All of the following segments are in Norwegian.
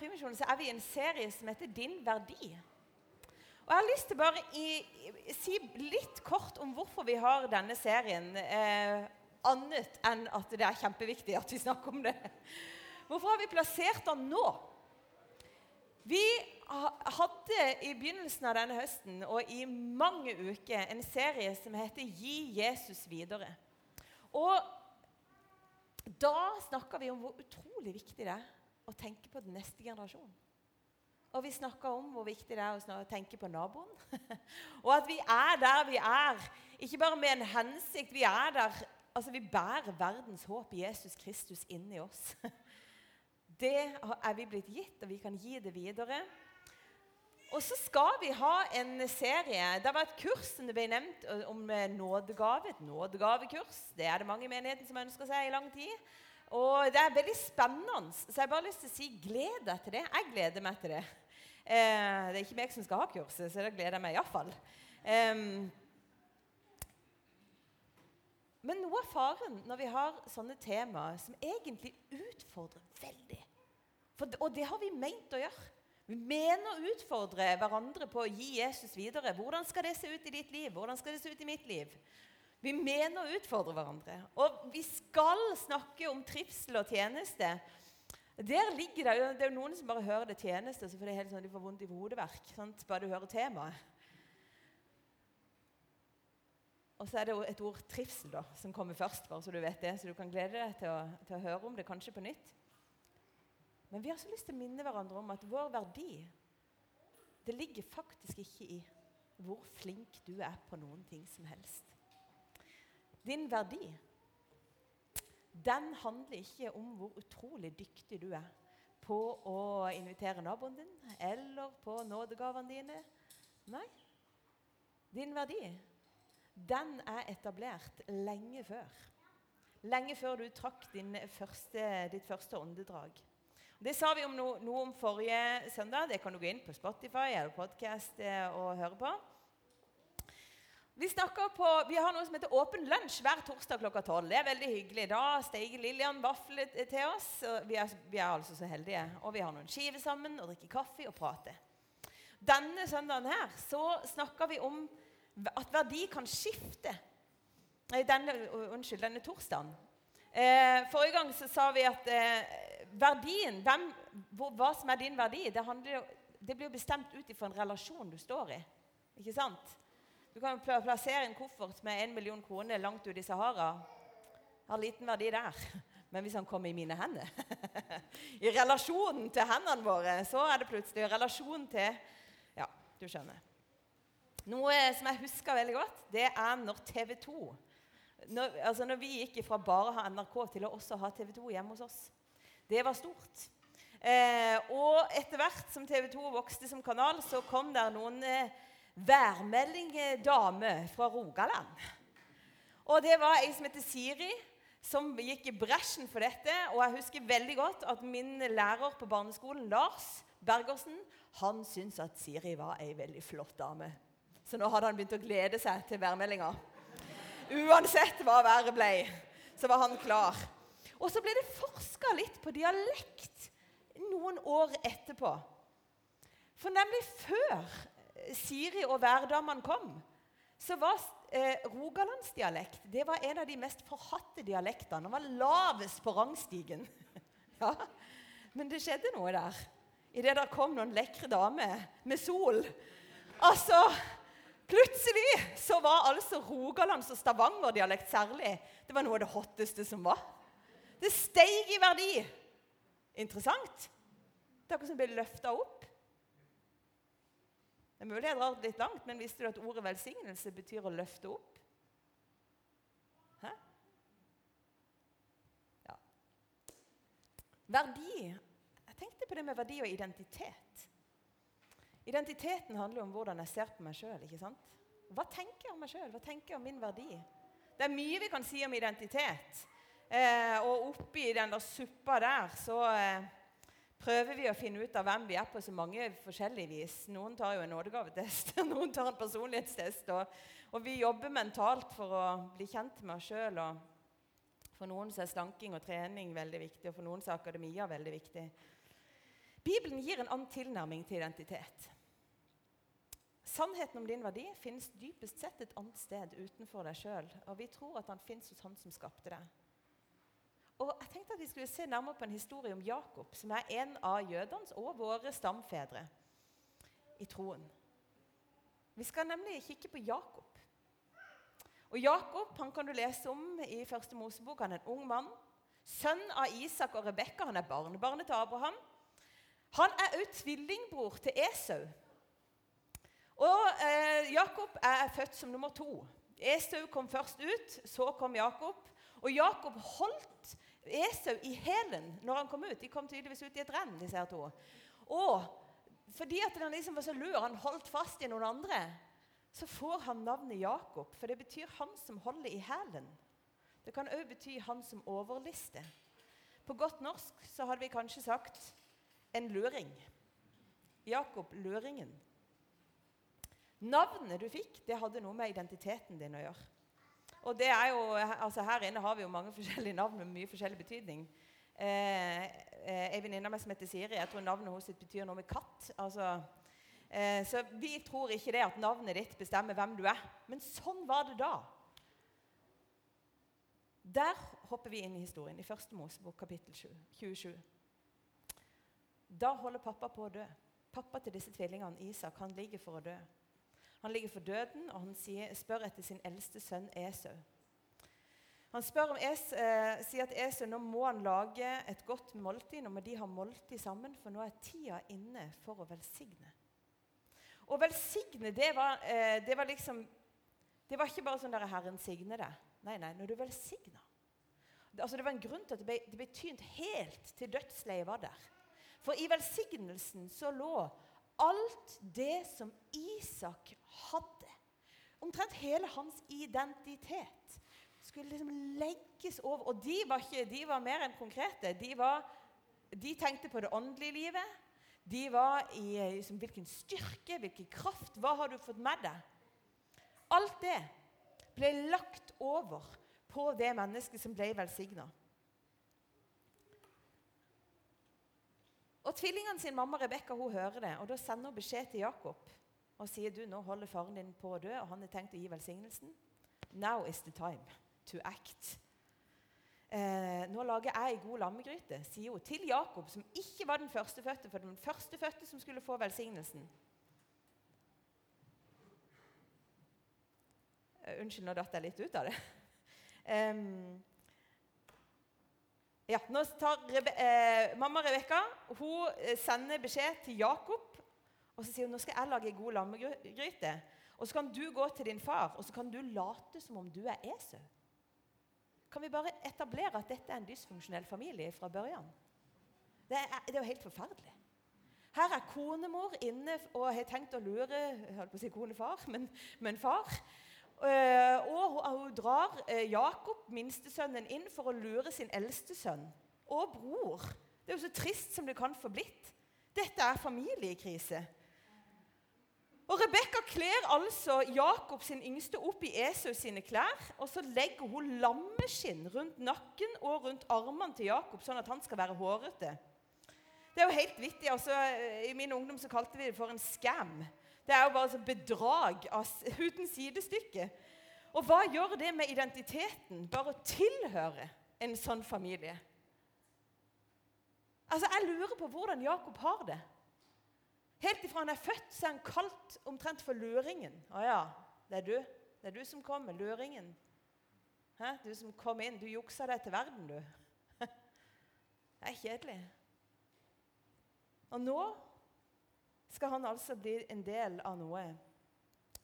Frimisjonen så er vi i en serie som heter 'Din verdi'. Og Jeg har lyst til bare i, si litt kort om hvorfor vi har denne serien. Eh, annet enn at det er kjempeviktig at vi snakker om det. Hvorfor har vi plassert den nå? Vi hadde i begynnelsen av denne høsten og i mange uker en serie som heter 'Gi Jesus videre'. Og da snakka vi om hvor utrolig viktig det er å tenke på den neste generasjonen. Og vi snakka om hvor viktig det er å tenke på naboen. og at vi er der vi er, ikke bare med en hensikt. Vi er der, altså vi bærer verdens håp Jesus Kristus inni oss. Det er vi blitt gitt, og vi kan gi det videre. Og så skal vi ha en serie. Det var et kurs som det ble nevnt om nådegave. Et nådegavekurs. Det er det mange i menigheten som ønsker seg i lang tid. Og det er veldig spennende, så jeg har bare lyst til å si gled deg til det. Jeg gleder meg til det. Eh, det er ikke meg som skal ha kurset, så da gleder jeg meg iallfall. Eh, men noe av faren når vi har sånne temaer som egentlig utfordrer veldig For, Og det har vi ment å gjøre. Vi mener å utfordre hverandre på å gi Jesus videre. Hvordan skal det se ut i ditt liv? Hvordan skal det se ut i mitt liv? Vi mener å utfordre hverandre. Og vi skal snakke om trivsel og tjeneste. Der ligger Det det er jo noen som bare hører det tjeneste, så får de, helt sånn, de får vondt i hodeverk. Sant? Bare du hører temaet. Og så er det jo et ord 'trivsel' da, som kommer først, bare så du vet det. Så du kan glede deg til å, til å høre om det kanskje på nytt. Men vi har så lyst til å minne hverandre om at vår verdi det ligger faktisk ikke i hvor flink du er på noen ting som helst. Din verdi den handler ikke om hvor utrolig dyktig du er på å invitere naboen din eller på nådegavene dine. Nei. Din verdi, den er etablert lenge før. Lenge før du trakk første, ditt første åndedrag. Det sa vi om no, noe om forrige søndag. Det kan du gå inn på Spotify eller podkast eh, og høre på. Vi, på, vi, har noe som heter Åpen lunsj hver torsdag klokka tolv. Det er veldig hyggelig. Da steiger Lillian vafler til oss. Vi er, vi er, altså så heldige. Og vi har noen skiver sammen og drikker kaffe og prater. Denne søndagen her så snakker vi om at verdi kan skifte. Denne, unnskyld, denne torsdagen. Eh, forrige gang så sa vi at eh, verdien, hvem, hva som er din verdi, det, handler, det blir bestemt ut ifra en relasjon du står i. Ikke sant? Du kan plassere en koffert med en million kroner langt ute i Sahara. Har liten verdi der. Men hvis han kommer i mine hender I relasjonen til hendene våre, så er det plutselig relasjon til Ja, du skjønner. Noe som jeg husker veldig godt, det er når TV 2 når, altså når vi gikk fra bare å ha NRK til å også ha TV 2 hjemme hos oss. Det var stort. Eh, og etter hvert som TV 2 vokste som kanal, så kom der noen eh, værmeldingdame fra Rogaland. Og det var ei som heter Siri, som gikk i bresjen for dette. Og jeg husker veldig godt at min lærer på barneskolen, Lars Bergersen, han syntes at Siri var ei veldig flott dame. Så nå hadde han begynt å glede seg til værmeldinga. Uansett hva været ble, så var han klar. Og så ble det forska litt på dialekt noen år etterpå. For nemlig før Siri og værdamene kom, så var eh, rogalandsdialekt det var en av de mest forhatte dialektene. Den var lavest på rangstigen. ja. Men det skjedde noe der idet det kom noen lekre damer med sol. Altså Plutselig så var altså Rogalands- og Stavanger-dialekt særlig det var noe av det hotteste som var. Det steig i verdi. Interessant. Det er akkurat som ble løfta opp. Det er mulig jeg drar litt langt, men visste du at ordet velsignelse betyr å løfte opp? Hæ? Ja. Verdi Jeg tenkte på det med verdi og identitet. Identiteten handler om hvordan jeg ser på meg sjøl. Hva tenker jeg om meg sjøl? Hva tenker jeg om min verdi? Det er mye vi kan si om identitet. Eh, og oppi den der suppa der så eh, prøver vi å finne ut av hvem vi er på så mange forskjellige vis. Noen tar jo en nådegavetest, noen tar en personlighetstest. Og, og, vi jobber mentalt for å bli kjent med oss sjøl. For noen så er slanking og trening veldig viktig, og for noen så er akademia veldig viktig. Bibelen gir en annen tilnærming til identitet. Sannheten om din verdi finnes dypest sett et annet sted utenfor deg sjøl. Og vi tror at han finnes hos han som skapte deg. Og jeg tenkte at Vi skulle se nærmere på en historie om Jakob, som er en av jødenes og våre stamfedre i troen. Vi skal nemlig kikke på Jakob. Og Jakob han kan du lese om i første Mosebok. Han er en ung mann. Sønn av Isak og Rebekka. Han er barnebarnet til Abraham. Han er òg tvillingbror til Esau. Og eh, Jakob er født som nummer to. Esau kom først ut, så kom Jakob. Og Jakob holdt Esau i hælen når han kom ut. De kom tydeligvis ut i et renn, disse her to. Og fordi at han liksom var så lur, han holdt fast i noen andre, så får han navnet Jakob, for det betyr 'han som holder i hælen'. Det kan òg bety 'han som overlister'. På godt norsk så hadde vi kanskje sagt 'en luring'. Jakob luringen. Navnet du fikk, det hadde noe med identiteten din å gjøre. Og det er jo, altså Her inne har vi jo mange forskjellige navn med mye forskjellig betydning. Eh, eh, en venninne av meg som heter Siri, jeg tror navnet hennes betyr noe med katt. altså Eh, så vi tror ikke det at navnet ditt bestemmer hvem du er. Men sånn var det da. Der hopper vi inn i historien, i første Mosebok, kapittel 27. Da holder pappa på å dø. Pappa til disse tvillingene, Isak, han ligger for å dø. Han ligger for døden, og han sier, spør etter sin eldste sønn Esau. Han spør om es, eh, sier at Esau nå må han lage et godt måltid. Nå må de ha måltid sammen, for nå er tida inne for å velsigne. Å velsigne, det var, eh, det var liksom Det var ikke bare sånn der 'Herren signe det'. Nei, nei, når du velsigna. Det, altså, det var en grunn til at det ble, det ble tynt helt til dødsleiet var der. For i velsignelsen så lå alt det som Isak hadde. Omtrent hele hans identitet skulle liksom legges over. Og de var, ikke, de var mer enn konkrete. De, var, de tenkte på det åndelige livet. De var i liksom, hvilken styrke, hvilken kraft. Hva har du fått med deg? Alt det ble lagt over på det mennesket som ble velsigna. Tvillingene sin mamma Rebekka hører det, og da sender hun beskjed til Jakob og sier du, nå holder faren din på å dø, og han har tenkt å gi velsignelsen. Now is the time to act eh, 'Nå lager jeg ei god lammegryte', sier hun til Jakob, som ikke var den førstefødte, for den førstefødte som skulle få velsignelsen. Eh, unnskyld, nå datt jeg litt ut av det. Um, ja, nå tar Rebe eh, Mamma Rebekka hun eh, sender beskjed til Jakob. Og så sier hun nå skal jeg lage god lammegryte. Og så kan du gå til din far og så kan du late som om du er Esau. Kan vi bare etablere at dette er en dysfunksjonell familie fra børjan? Det er, det er jo helt forferdelig. Her er konemor inne og har tenkt å lure jeg holdt på å si konefar, men, men far. Uh, og hun, drar uh, Jakob, minstesønnen, inn for å lure sin eldste sønn og bror. Det er jo så trist som det kan få blitt. Dette er familiekrise. Og Rebekka kler altså Jakob sin yngste opp i Esau sine klær. Og så legger hun lammeskinn rundt nakken og rundt armene til Jakob, sånn at han skal være hårete. Det er jo helt vittig. Altså, I min ungdom så kalte vi det for en scam. Det er jo bare så bedrag uten sidestykke. Og hva gjør det med identiteten, bare å tilhøre en sånn familie? Altså, Jeg lurer på hvordan Jakob har det. Helt ifra han er født, så er han kalt omtrent for løringen. Å ja, det er du. Det er du som kommer, løringen. Hæ? Du som kom inn. Du juksa deg til verden, du. Det er kjedelig. Og nå skal han altså bli en del av noe.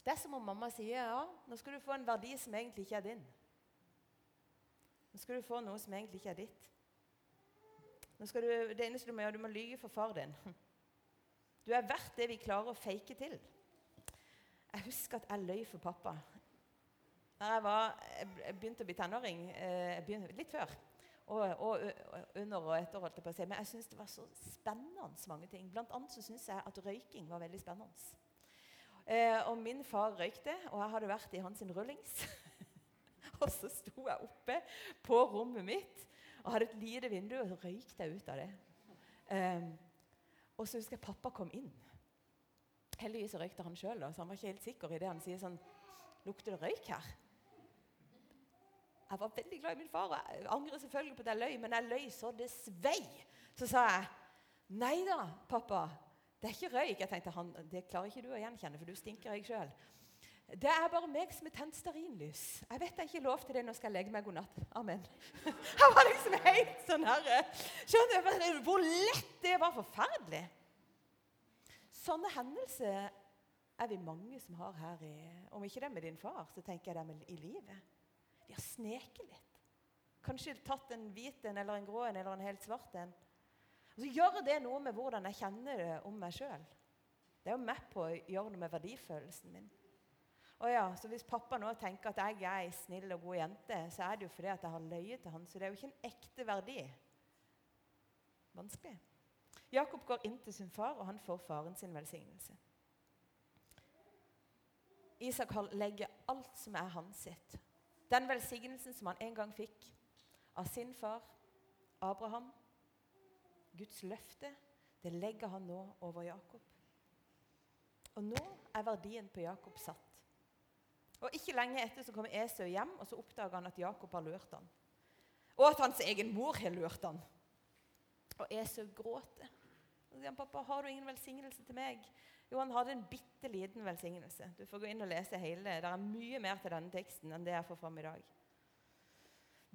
Det er som om mamma sier ja, nå skal du få en verdi som egentlig ikke er din. Nå skal du få noe som egentlig ikke er ditt. Nå skal du, det eneste du må gjøre, du må lyge for far din. Du er verdt det vi klarer å fake til. Jeg husker at jeg løy for pappa. Når jeg, var, jeg begynte å bli tenåring, begynte, litt før, og, og, under og etter, holdt jeg på å si. Men jeg syns det var så spennende mange ting. Blant annet så syns jeg at røyking var veldig spennende. Eh, og min far røykte, og jeg hadde vært i hans rullings. og så sto jeg oppe på rommet mitt og hadde et lite vindu, og så røykte jeg ut av det. Eh, Og så husker jeg pappa kom inn. Heldigvis røykte han sjøl, så han var ikke helt sikker i det han sier sånn Lukter det røyk her? Jeg var veldig glad i min far, jeg angrer selvfølgelig på at jeg løy, men jeg løy så det svei. Så sa jeg nei da, pappa, det er ikke røyk. Jeg tenkte, han, Det klarer ikke du å gjenkjenne, for du stinker røyk sjøl. Det er bare meg som har tent stearinlys. Jeg vet jeg ikke lov til det nå skal jeg legge meg god natt. Amen. Jeg var liksom helt sånn her eh, Skjønner du hvor lett det var? Forferdelig. Sånne hendelser er vi mange som har her i Om ikke det med din far, så tenker jeg det med i livet. De har sneket litt. Kanskje tatt en hvit en eller en grå en eller en helt svart en. Og så gjør det noe med hvordan jeg kjenner det om meg sjøl. Det er jo med på å gjøre noe med verdifølelsen min. Og ja, så Hvis pappa nå tenker at jeg er ei snill og god jente, så er det jo fordi at jeg har løyet til han, så det er jo ikke en ekte verdi. Vanskelig. Jakob går inn til sin far, og han får faren sin velsignelse. Isak legger alt som er hans sitt. Den velsignelsen som han en gang fikk av sin far, Abraham, Guds løfte, det legger han nå over Jakob. Og nå er verdien på Jakob satt. Og Ikke lenge etter så kommer Esau hjem, og så oppdager han at Jakob har lurt han. Og at hans egen mor har lurt han. Og Esau gråter. Og sier han, 'Pappa, har du ingen velsignelse til meg?' Jo, han hadde en bitte liten velsignelse. Du får gå inn og lese hele. Det er mye mer til denne teksten enn det jeg får fram i dag.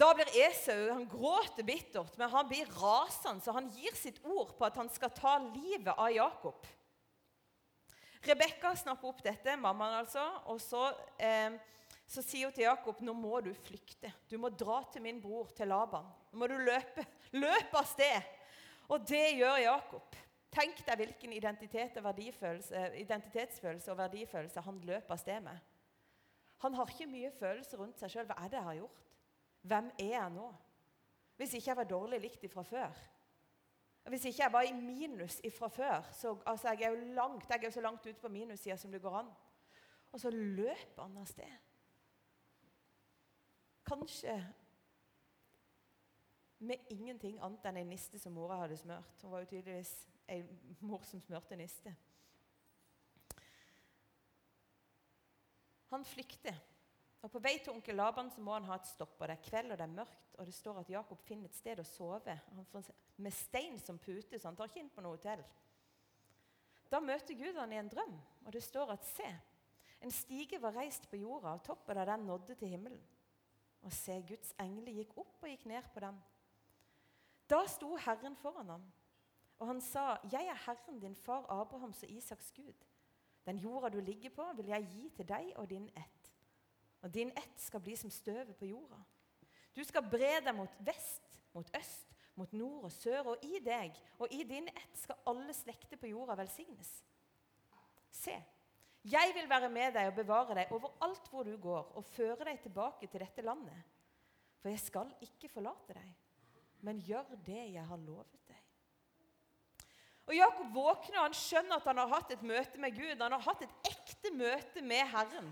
Da blir Esau han gråter bittert, men han blir rasende, så han gir sitt ord på at han skal ta livet av Jakob. Rebekka snapper opp dette, mammaen altså, og så, eh, så sier hun til Jakob nå må du flykte. Du må dra til min bror, til Laban. Nå må du løpe, Løp av sted. Og det gjør Jakob. Tenk deg hvilken identitet identitetsfølelse og verdifølelse han løper av sted med. Han har ikke mye følelse rundt seg sjøl. Hva er det jeg har gjort? Hvem er jeg nå? Hvis ikke jeg var dårlig likt ifra før. Hvis ikke jeg var i minus ifra før så, altså Jeg er jo langt, jeg er jo så langt ute på minussida som det går an. Og så løper han av sted. Kanskje med ingenting annet enn ei niste som mora hadde smørt. Hun var jo tydeligvis ei mor som smørte niste. Han flykter. Og På vei til onkel Laban så må han ha et stopp. og Det er kveld og det er mørkt, og det står at Jakob finner et sted å sove med stein som pute, så han tar ikke inn på noe hotell. Da møter Gud han i en drøm, og det står at se, en stige var reist på jorda, og toppen av den nådde til himmelen. Og se, Guds engler gikk opp og gikk ned på den. Da sto Herren foran ham, og han sa, 'Jeg er Herren, din far Abrahams og Isaks Gud.' 'Den jorda du ligger på, vil jeg gi til deg og din ett.' Og din ett skal bli som støvet på jorda. Du skal bre deg mot vest, mot øst, mot nord og sør, og i deg og i din ett skal alle slekter på jorda velsignes. Se, jeg vil være med deg og bevare deg overalt hvor du går, og føre deg tilbake til dette landet. For jeg skal ikke forlate deg, men gjør det jeg har lovet. Og Jakob våkner, og han skjønner at han har hatt et møte med Gud. Han har hatt et ekte møte med Herren.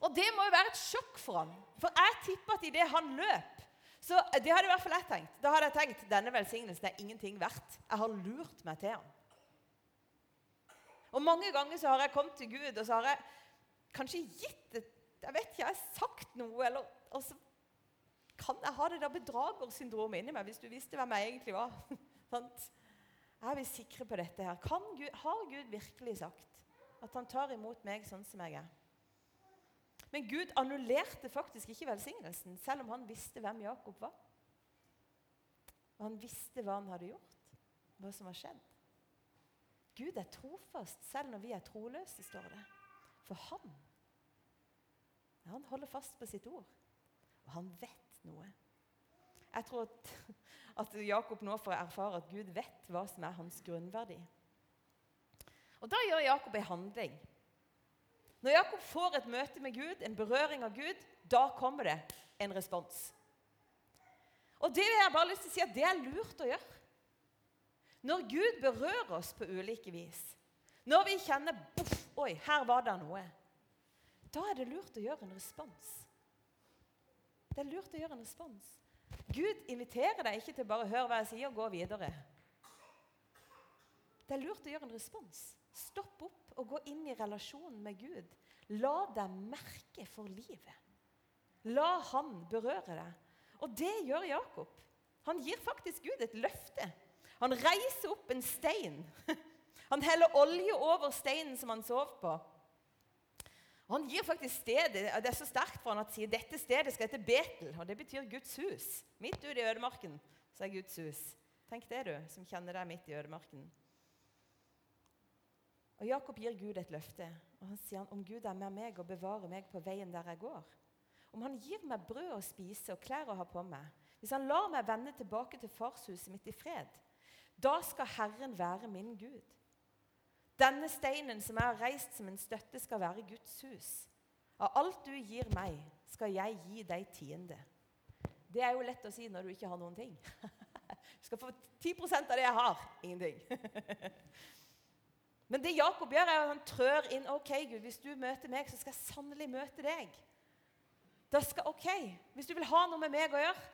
Og det må jo være et sjokk for ham. For jeg tipper at idet han løp så Det hadde i hvert fall jeg tenkt. Da hadde jeg tenkt denne velsignelsen er ingenting verdt. Jeg har lurt meg til han. Og Mange ganger så har jeg kommet til Gud og så har jeg kanskje gitt et Jeg vet ikke, jeg har sagt noe, eller og så kan jeg ha det der bedragersyndromet inni meg, hvis du visste hvem jeg egentlig var. er vi sikre på dette her? Gud, har Gud virkelig sagt at han tar imot meg sånn som jeg er? Men Gud annullerte faktisk ikke velsignelsen, selv om han visste hvem Jakob var. Og han visste hva han hadde gjort, hva som var skjedd. Gud er trofast selv når vi er troløse, står det. For han han holder fast på sitt ord, og han vet noe. Jeg tror at, at Jakob nå får erfare at Gud vet hva som er hans grunnverdi. Og Da gjør Jakob en handling når Jakob får et møte med Gud, en berøring av Gud, da kommer det en respons. Og det jeg bare lyst til å si at det er lurt å gjøre. Når Gud berører oss på ulike vis, når vi kjenner boff, Oi, her var det noe. Da er det lurt å gjøre en respons. Det er lurt å gjøre en respons. Gud inviterer deg ikke til bare å høre hva jeg sier, og gå videre. Det er lurt å gjøre en respons. Stopp opp og gå inn i relasjonen med Gud. La deg merke for livet. La han berøre deg. Og det gjør Jakob. Han gir faktisk Gud et løfte. Han reiser opp en stein. Han heller olje over steinen som han sov på. Og Han gir faktisk stedet Det er så sterkt for han at sier dette stedet skal hete Betel. og Det betyr Guds hus. Midt ute i ødemarken så er Guds hus. Tenk det, du, som kjenner deg midt i ødemarken. Og Jakob gir Gud et løfte. og Han sier om Gud er med meg og bevarer meg på veien der jeg går. Om han gir meg brød å spise og klær å ha på meg, hvis han lar meg vende tilbake til farshuset mitt i fred, da skal Herren være min Gud. Denne steinen som jeg har reist som en støtte, skal være Guds hus. Av alt du gir meg, skal jeg gi deg tiende. Det er jo lett å si når du ikke har noen ting. Du skal få 10% av det jeg har. Ingenting. Men det Jakob gjør, er at han trør inn. OK, Gud, hvis du møter meg, så skal jeg sannelig møte deg. Da skal, ok, Hvis du vil ha noe med meg å gjøre,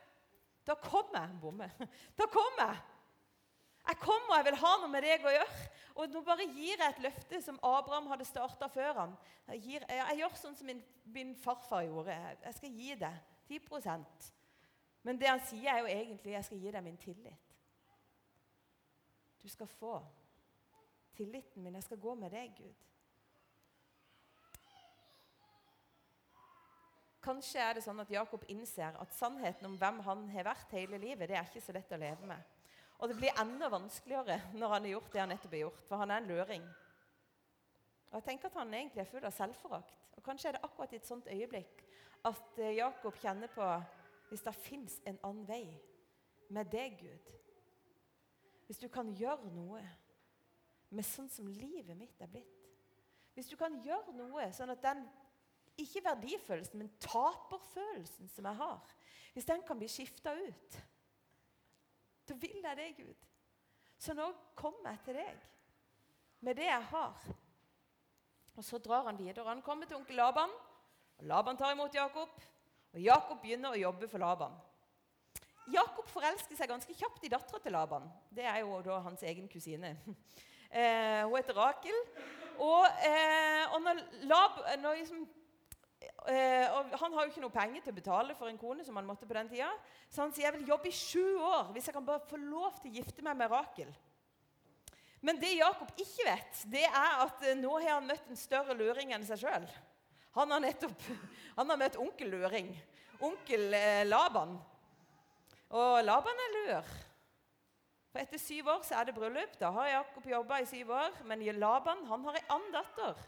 da kommer jeg. Bomme. Da kommer jeg. Jeg kommer, og jeg vil ha noe med deg å gjøre. Og nå bare gir jeg et løfte som Abraham hadde starta før han. Jeg, gir, jeg, jeg, gjør sånn som min, min farfar gjorde. Jeg skal gi deg 10% Men det han sier, er jo egentlig jeg skal gi deg min tillit. Du skal få tilliten min. Jeg skal gå med deg, Gud. Kanskje er det sånn at Jakob innser at sannheten om hvem han har vært hele livet, det er ikke så lett å leve med. Og det blir enda vanskeligere når han har gjort det han nettopp har gjort, for han er en løring. Og jeg tenker at han egentlig er full av selvforakt. Og Kanskje er det akkurat i et sånt øyeblikk at eh, Jakob kjenner på hvis det fins en annen vei med deg, Gud. Hvis du kan gjøre noe med sånn som livet mitt er blitt. Hvis du kan gjøre noe sånn at den ikke verdifølelsen, men taperfølelsen som jeg har, hvis den kan bli skifta ut, da vil jeg det, Gud. Så nå kommer jeg til deg med det jeg har. Og Så drar han videre. Han kommer til onkel Laban. og Laban tar imot Jakob, og Jakob begynner å jobbe for Laban. Jakob forelsker seg ganske kjapt i dattera til Laban. Det er jo da hans egen kusine. Eh, hun heter Rakel. Og, eh, og når, Lab, når liksom, og Han har jo ikke noe penger til å betale for en kone, som han måtte på den tida. Så han sier jeg vil jobbe i sju år hvis jeg kan bare få lov til å gifte meg med Rakel. Men det Jakob ikke vet, det er at eh, nå har han møtt en større luring enn seg sjøl. Han har nettopp han har møtt onkel Luring. Onkel eh, Laban. Og Laban er lur. For etter syv år så er det bryllup. Da har Jakob jobba i syv år. Men Laban han har ei annen datter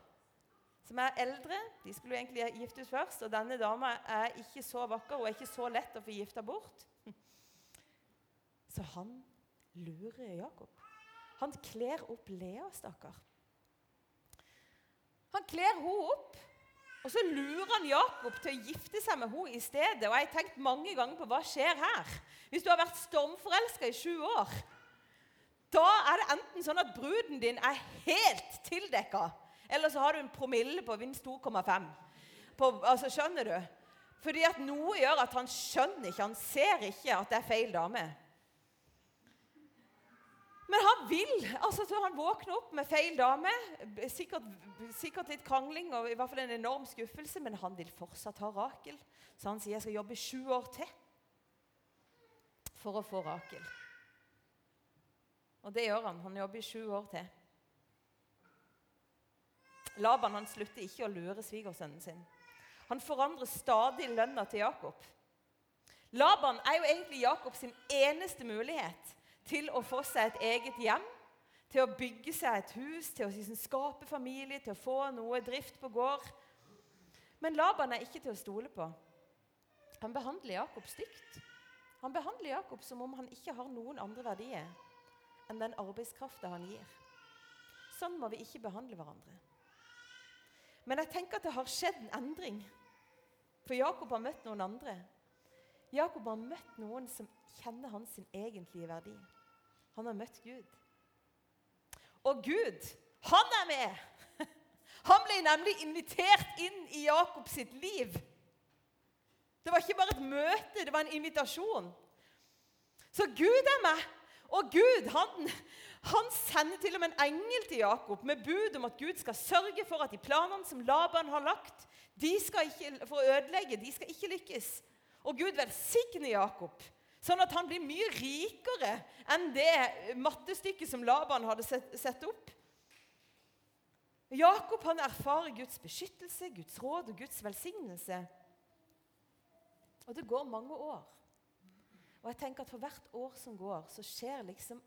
som er eldre. De skulle jo egentlig giftes først, og denne dama er ikke så vakker og er ikke så lett å få gifta bort. Så han lurer Jakob. Han kler opp Lea, stakkar. Han kler henne opp, og så lurer han Jakob til å gifte seg med henne i stedet. Og jeg har tenkt mange ganger på hva skjer her. Hvis du har vært stormforelska i sju år, da er det enten sånn at bruden din er helt tildekka eller så har du en promille på vinst 2,5. Altså, skjønner du? Fordi at noe gjør at han skjønner ikke, han ser ikke at det er feil dame. Men han vil. altså så Han våkner opp med feil dame. Sikkert, sikkert, litt krangling og i hvert fall en enorm skuffelse, men han vil fortsatt ha Rakel. Så han sier jeg skal jobbe sju år til for å få Rakel. Og det gjør han. Han jobber i sju år til. Laban han slutter ikke å lure svigersønnen sin. Han forandrer stadig lønna til Jakob. Laban er jo egentlig Jakobs eneste mulighet til å få seg et eget hjem, til å bygge seg et hus, til å liksom skape familie, til å få noe drift på gård. Men Laban er ikke til å stole på. Han behandler Jakob stygt. Han behandler Jakob som om han ikke har noen andre verdier enn den arbeidskrafta han gir. Sånn må vi ikke behandle hverandre. Men jeg tenker at det har skjedd en endring. For Jakob har møtt noen andre. Jakob har møtt noen som kjenner hans egentlige verdi. Han har møtt Gud. Og Gud, han er med! Han ble nemlig invitert inn i Jakobs sitt liv. Det var ikke bare et møte, det var en invitasjon. Så Gud er med. Og Gud, han, Han sender til og med en engel til Jakob med bud om at Gud skal sørge for at de planene som Laban har lagt de skal ikke, for å ødelegge, de skal ikke lykkes. Og Gud velsigner Jakob, sånn at han blir mye rikere enn det mattestykket som Laban hadde sett opp. Jakob han erfarer Guds beskyttelse, Guds råd og Guds velsignelse. Og det går mange år. Og jeg tenker at For hvert år som går, så skjer liksom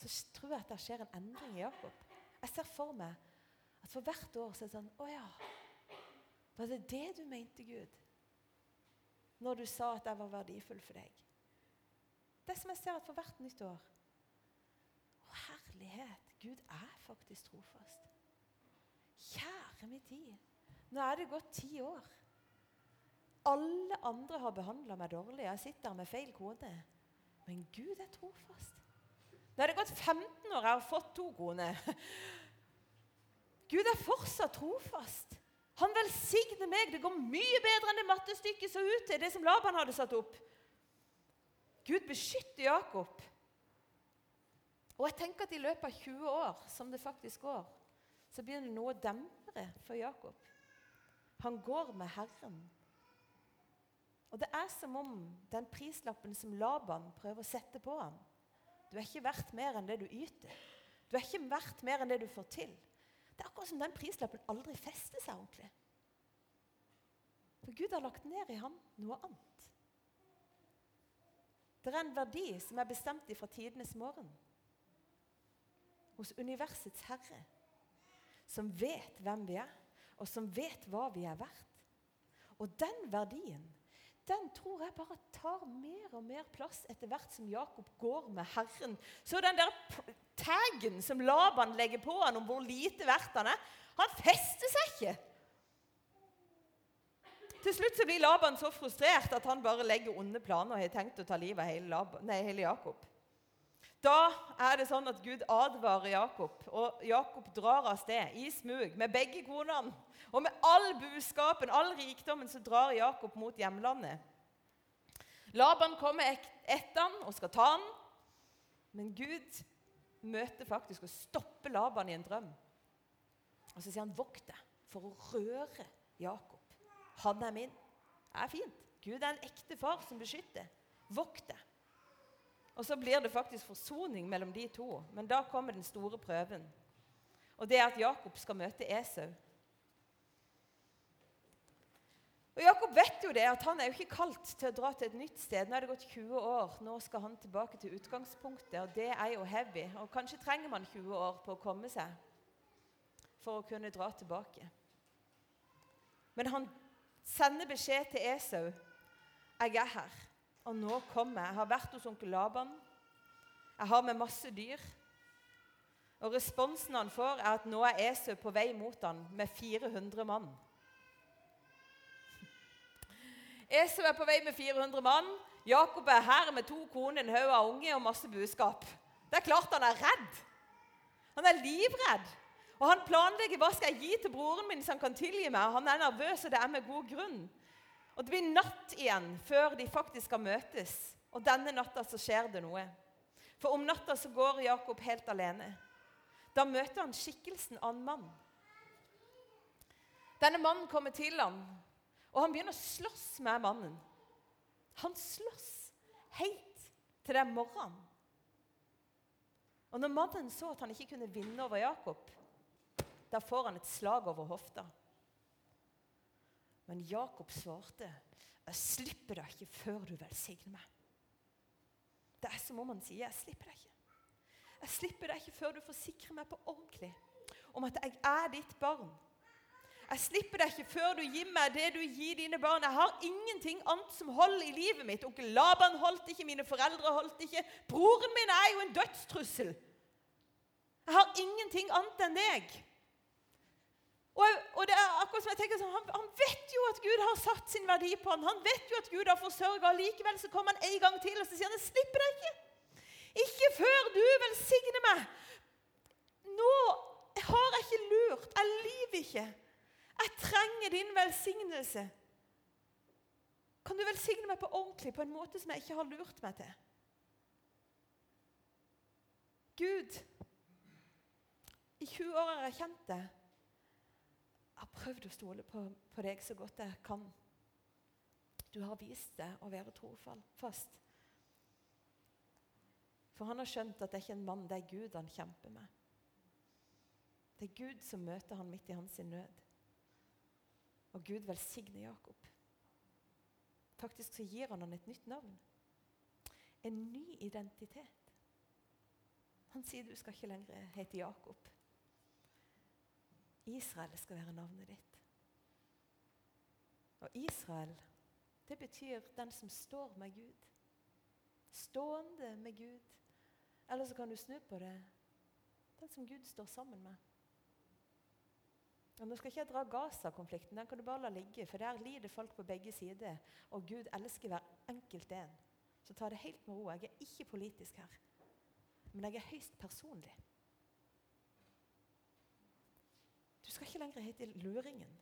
Så tror jeg at det skjer en endring i Jakob. Jeg ser for meg at for hvert år så er det sånn Å ja. Var det det du mente, Gud? Når du sa at jeg var verdifull for deg? Det som jeg ser at for hvert nytt år Å, herlighet! Gud er faktisk trofast. Kjære min tid. Nå er det gått ti år. Alle andre har behandla meg dårlig. Jeg sitter med feil kone. Men Gud er trofast. Nå er det gått 15 år, jeg har fått to koner. Gud er fortsatt trofast. Han velsigner meg. Det går mye bedre enn det mattestykket så ut til, det som Laban hadde satt opp. Gud beskytter Jakob. Og jeg tenker at i løpet av 20 år, som det faktisk går, så blir det noe dempere for Jakob. Han går med Herren. Og det er som om den prislappen som Laban prøver å sette på ham Du er ikke verdt mer enn det du yter. Du er ikke verdt mer enn det du får til. Det er akkurat som den prislappen aldri fester seg ordentlig. For Gud har lagt ned i ham noe annet. Det er en verdi som er bestemt ifra tidenes morgen. Hos universets herre, som vet hvem vi er, og som vet hva vi er verdt. Og den verdien den tror jeg bare tar mer og mer plass etter hvert som Jakob går med Herren. Så den der taggen som Laban legger på han om hvor lite verdt han er, han fester seg ikke. Til slutt så blir Laban så frustrert at han bare legger onde planer og har tenkt å ta livet av hele, hele Jakob. Da er det sånn at Gud advarer Jakob, og Jakob drar av sted i smug med begge konene. Og med all buskapen, all rikdommen, så drar Jakob mot hjemlandet. Laban kommer etter han og skal ta han, men Gud møter faktisk og stopper Laban i en drøm. Og så sier han, 'Vokt deg for å røre Jakob. Han er min.' Det er fint. Gud er en ekte far som beskytter. Vokt deg. Og så blir det faktisk forsoning mellom de to. Men da kommer den store prøven. Og det er at Jakob skal møte Esau. Og Jakob vet jo det, at han er jo ikke kalt til å dra til et nytt sted. Nå er det gått 20 år. Nå skal han tilbake til utgangspunktet, og det er jo heavy. Og kanskje trenger man 20 år på å komme seg for å kunne dra tilbake. Men han sender beskjed til Esau. 'Jeg er her, og nå kommer jeg.' Jeg har vært hos onkel Laban. Jeg har med masse dyr. Og responsen han får, er at nå er Esau på vei mot han med 400 mann. Esau er på vei med 400 mann. Jakob er her med to koner, en haug av unge og masse budskap. Det er klart han er redd. Han er livredd. Og han planlegger hva skal jeg gi til broren min så han kan tilgi meg. Han er nervøs, og det er med god grunn. Og Det blir natt igjen før de faktisk skal møtes. Og denne natta så skjer det noe. For om natta så går Jakob helt alene. Da møter han skikkelsen av en mann. Denne mannen kommer til ham og han begynner å slåss med mannen. Han slåss helt til det er morgen. Og når mannen så at han ikke kunne vinne over Jakob, da får han et slag over hofta. Men Jakob svarte, 'Jeg slipper deg ikke før du velsigner meg.' Det er som om han sier, 'Jeg slipper deg ikke.' Jeg slipper deg ikke før du forsikrer meg på ordentlig om at jeg er ditt barn. Jeg slipper deg ikke før du gir meg det du gir dine barn. Jeg har ingenting annet som holder i livet mitt. Onkel Laban holdt ikke, mine foreldre holdt ikke. Broren min er jo en dødstrussel. Jeg har ingenting annet enn deg. Og, og, det er akkurat som jeg tenker sånn, han, han, vet jo at Gud har satt sin verdi på han. Han vet jo at Gud har forsørga. Likevel så kommer han en gang til og så sier han, jeg slipper deg ikke. Ikke før du velsigner meg. Nå har jeg ikke lurt. Jeg lyver ikke. Jeg trenger din velsignelse. Kan du velsigne meg på ordentlig, på en måte som jeg ikke har lurt meg til? Gud, i 20 år har jeg kjent det. Prøvd å stole på, på deg så godt jeg kan. Du har vist deg å være trofast. For han har skjønt at det er ikke en mann, det er Gud han kjemper med. Det er Gud som møter han midt i hans nød. Og Gud velsigner Jakob. Faktisk så gir han han et nytt navn. En ny identitet. Han sier du skal ikke lenger hete Jakob. Israel skal være navnet ditt. Og Israel, det betyr den som står med Gud. Stående med Gud. Eller så kan du snu på det. Den som Gud står sammen med. Og nå skal ikke jeg dra Gaza-konflikten, den kan du bare la ligge. For der lider folk på begge sider, og Gud elsker hver enkelt en. Så ta det helt med ro. Jeg er ikke politisk her, men jeg er høyst personlig. Du skal ikke lenger hete luringen.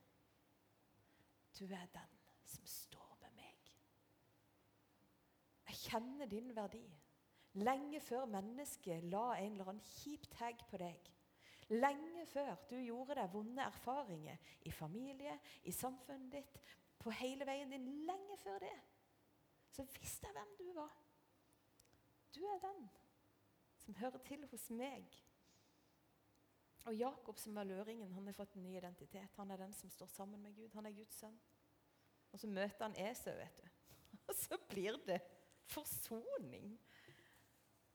Du er den som står med meg. Jeg kjenner din verdi. Lenge før mennesket la en eller annen kjip tag på deg. Lenge før du gjorde deg vonde erfaringer i familie, i samfunnet ditt, på hele veien din. Lenge før det. Så visste jeg hvem du var. Du er den som hører til hos meg. Og Jakob, som er løringen, han har fått en ny identitet. Han er den som står sammen med Gud. Han er Guds sønn. Og så møter han Esau, vet du. Og så blir det forsoning.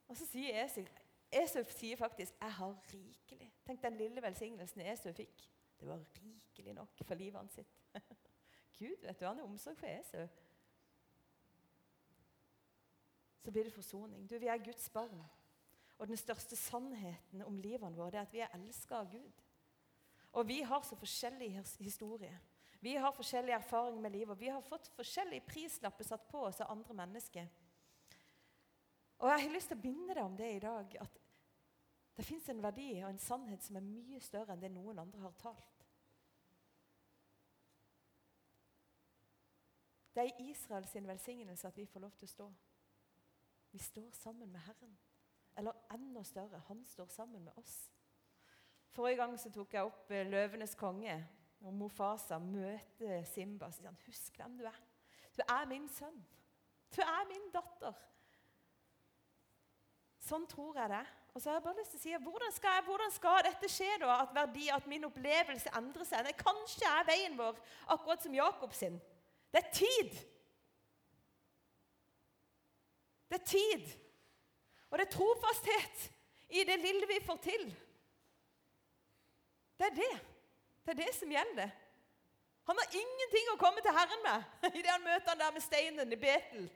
Og så sier Esau, Esau sier faktisk 'jeg har rikelig'. Tenk den lille velsignelsen Esau fikk. Det var rikelig nok for livet hans sitt. Gud vet du, han har omsorg for Esau. Så blir det forsoning. Du, Vi er Guds barn. Og den største sannheten om livene våre det er at vi er elska av Gud. Og vi har så forskjellig historie. Vi har forskjellig erfaring med livet. Og vi har fått forskjellige prislapper satt på oss av andre mennesker. Og jeg har lyst til å binde deg om det i dag. At det fins en verdi og en sannhet som er mye større enn det noen andre har talt. Det er i Israels velsignelse at vi får lov til å stå. Vi står sammen med Herren. Eller enda større, han står sammen med oss. Forrige gang så tok jeg opp eh, 'Løvenes konge', og Mofasa møter Simba. Så sier han, 'Husk hvem du er. Du er min sønn. Du er min datter.' Sånn tror jeg det. Og så har jeg bare lyst til å si, Hvordan skal, jeg, hvordan skal dette skje, da? At, verdi, at min opplevelse endrer seg? Nei, kanskje er veien vår akkurat som Jakob sin. Det er tid. Det er tid. Og det er trofasthet i det lille vi får til. Det er det. Det er det som gjelder. Han har ingenting å komme til Herren med idet han møter han der med steinen i Betel.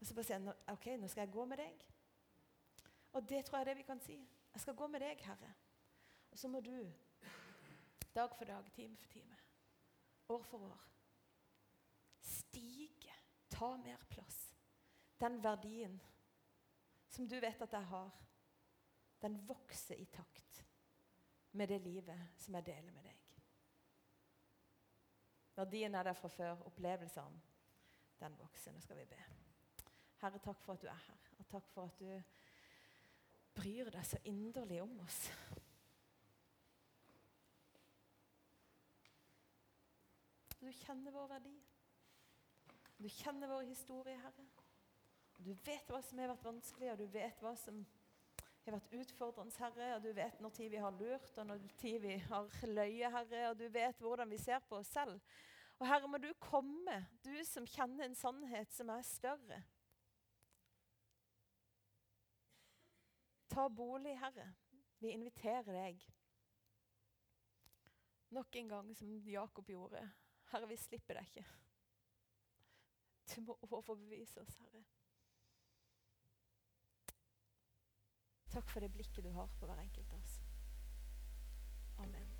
Og så bare sier han ok, nå skal jeg gå med deg. Og det tror jeg er det vi kan si. Jeg skal gå med deg, Herre. Og så må du dag for dag, time for time, år for år stige, ta mer plass. Den verdien som du vet at jeg har, den vokser i takt med det livet som jeg deler med deg. Verdien er der fra før. Opplevelsene, den vokser. Nå skal vi be. Herre, takk for at du er her, og takk for at du bryr deg så inderlig om oss. Du kjenner vår verdi. Du kjenner vår historie, Herre. Du vet hva som har vært vanskelig, og du vet hva som har vært utfordrende, Herre. Og du vet når tid vi har lurt, og når tid vi har løyet, Herre. Og du vet hvordan vi ser på oss selv. Og Herre, må du komme, du som kjenner en sannhet som er større. Ta bolig, Herre. Vi inviterer deg. Nok en gang, som Jakob gjorde. Herre, vi slipper deg ikke. Du må overbevise oss, Herre. Takk for det blikket du har på hver enkelt av oss. Amen.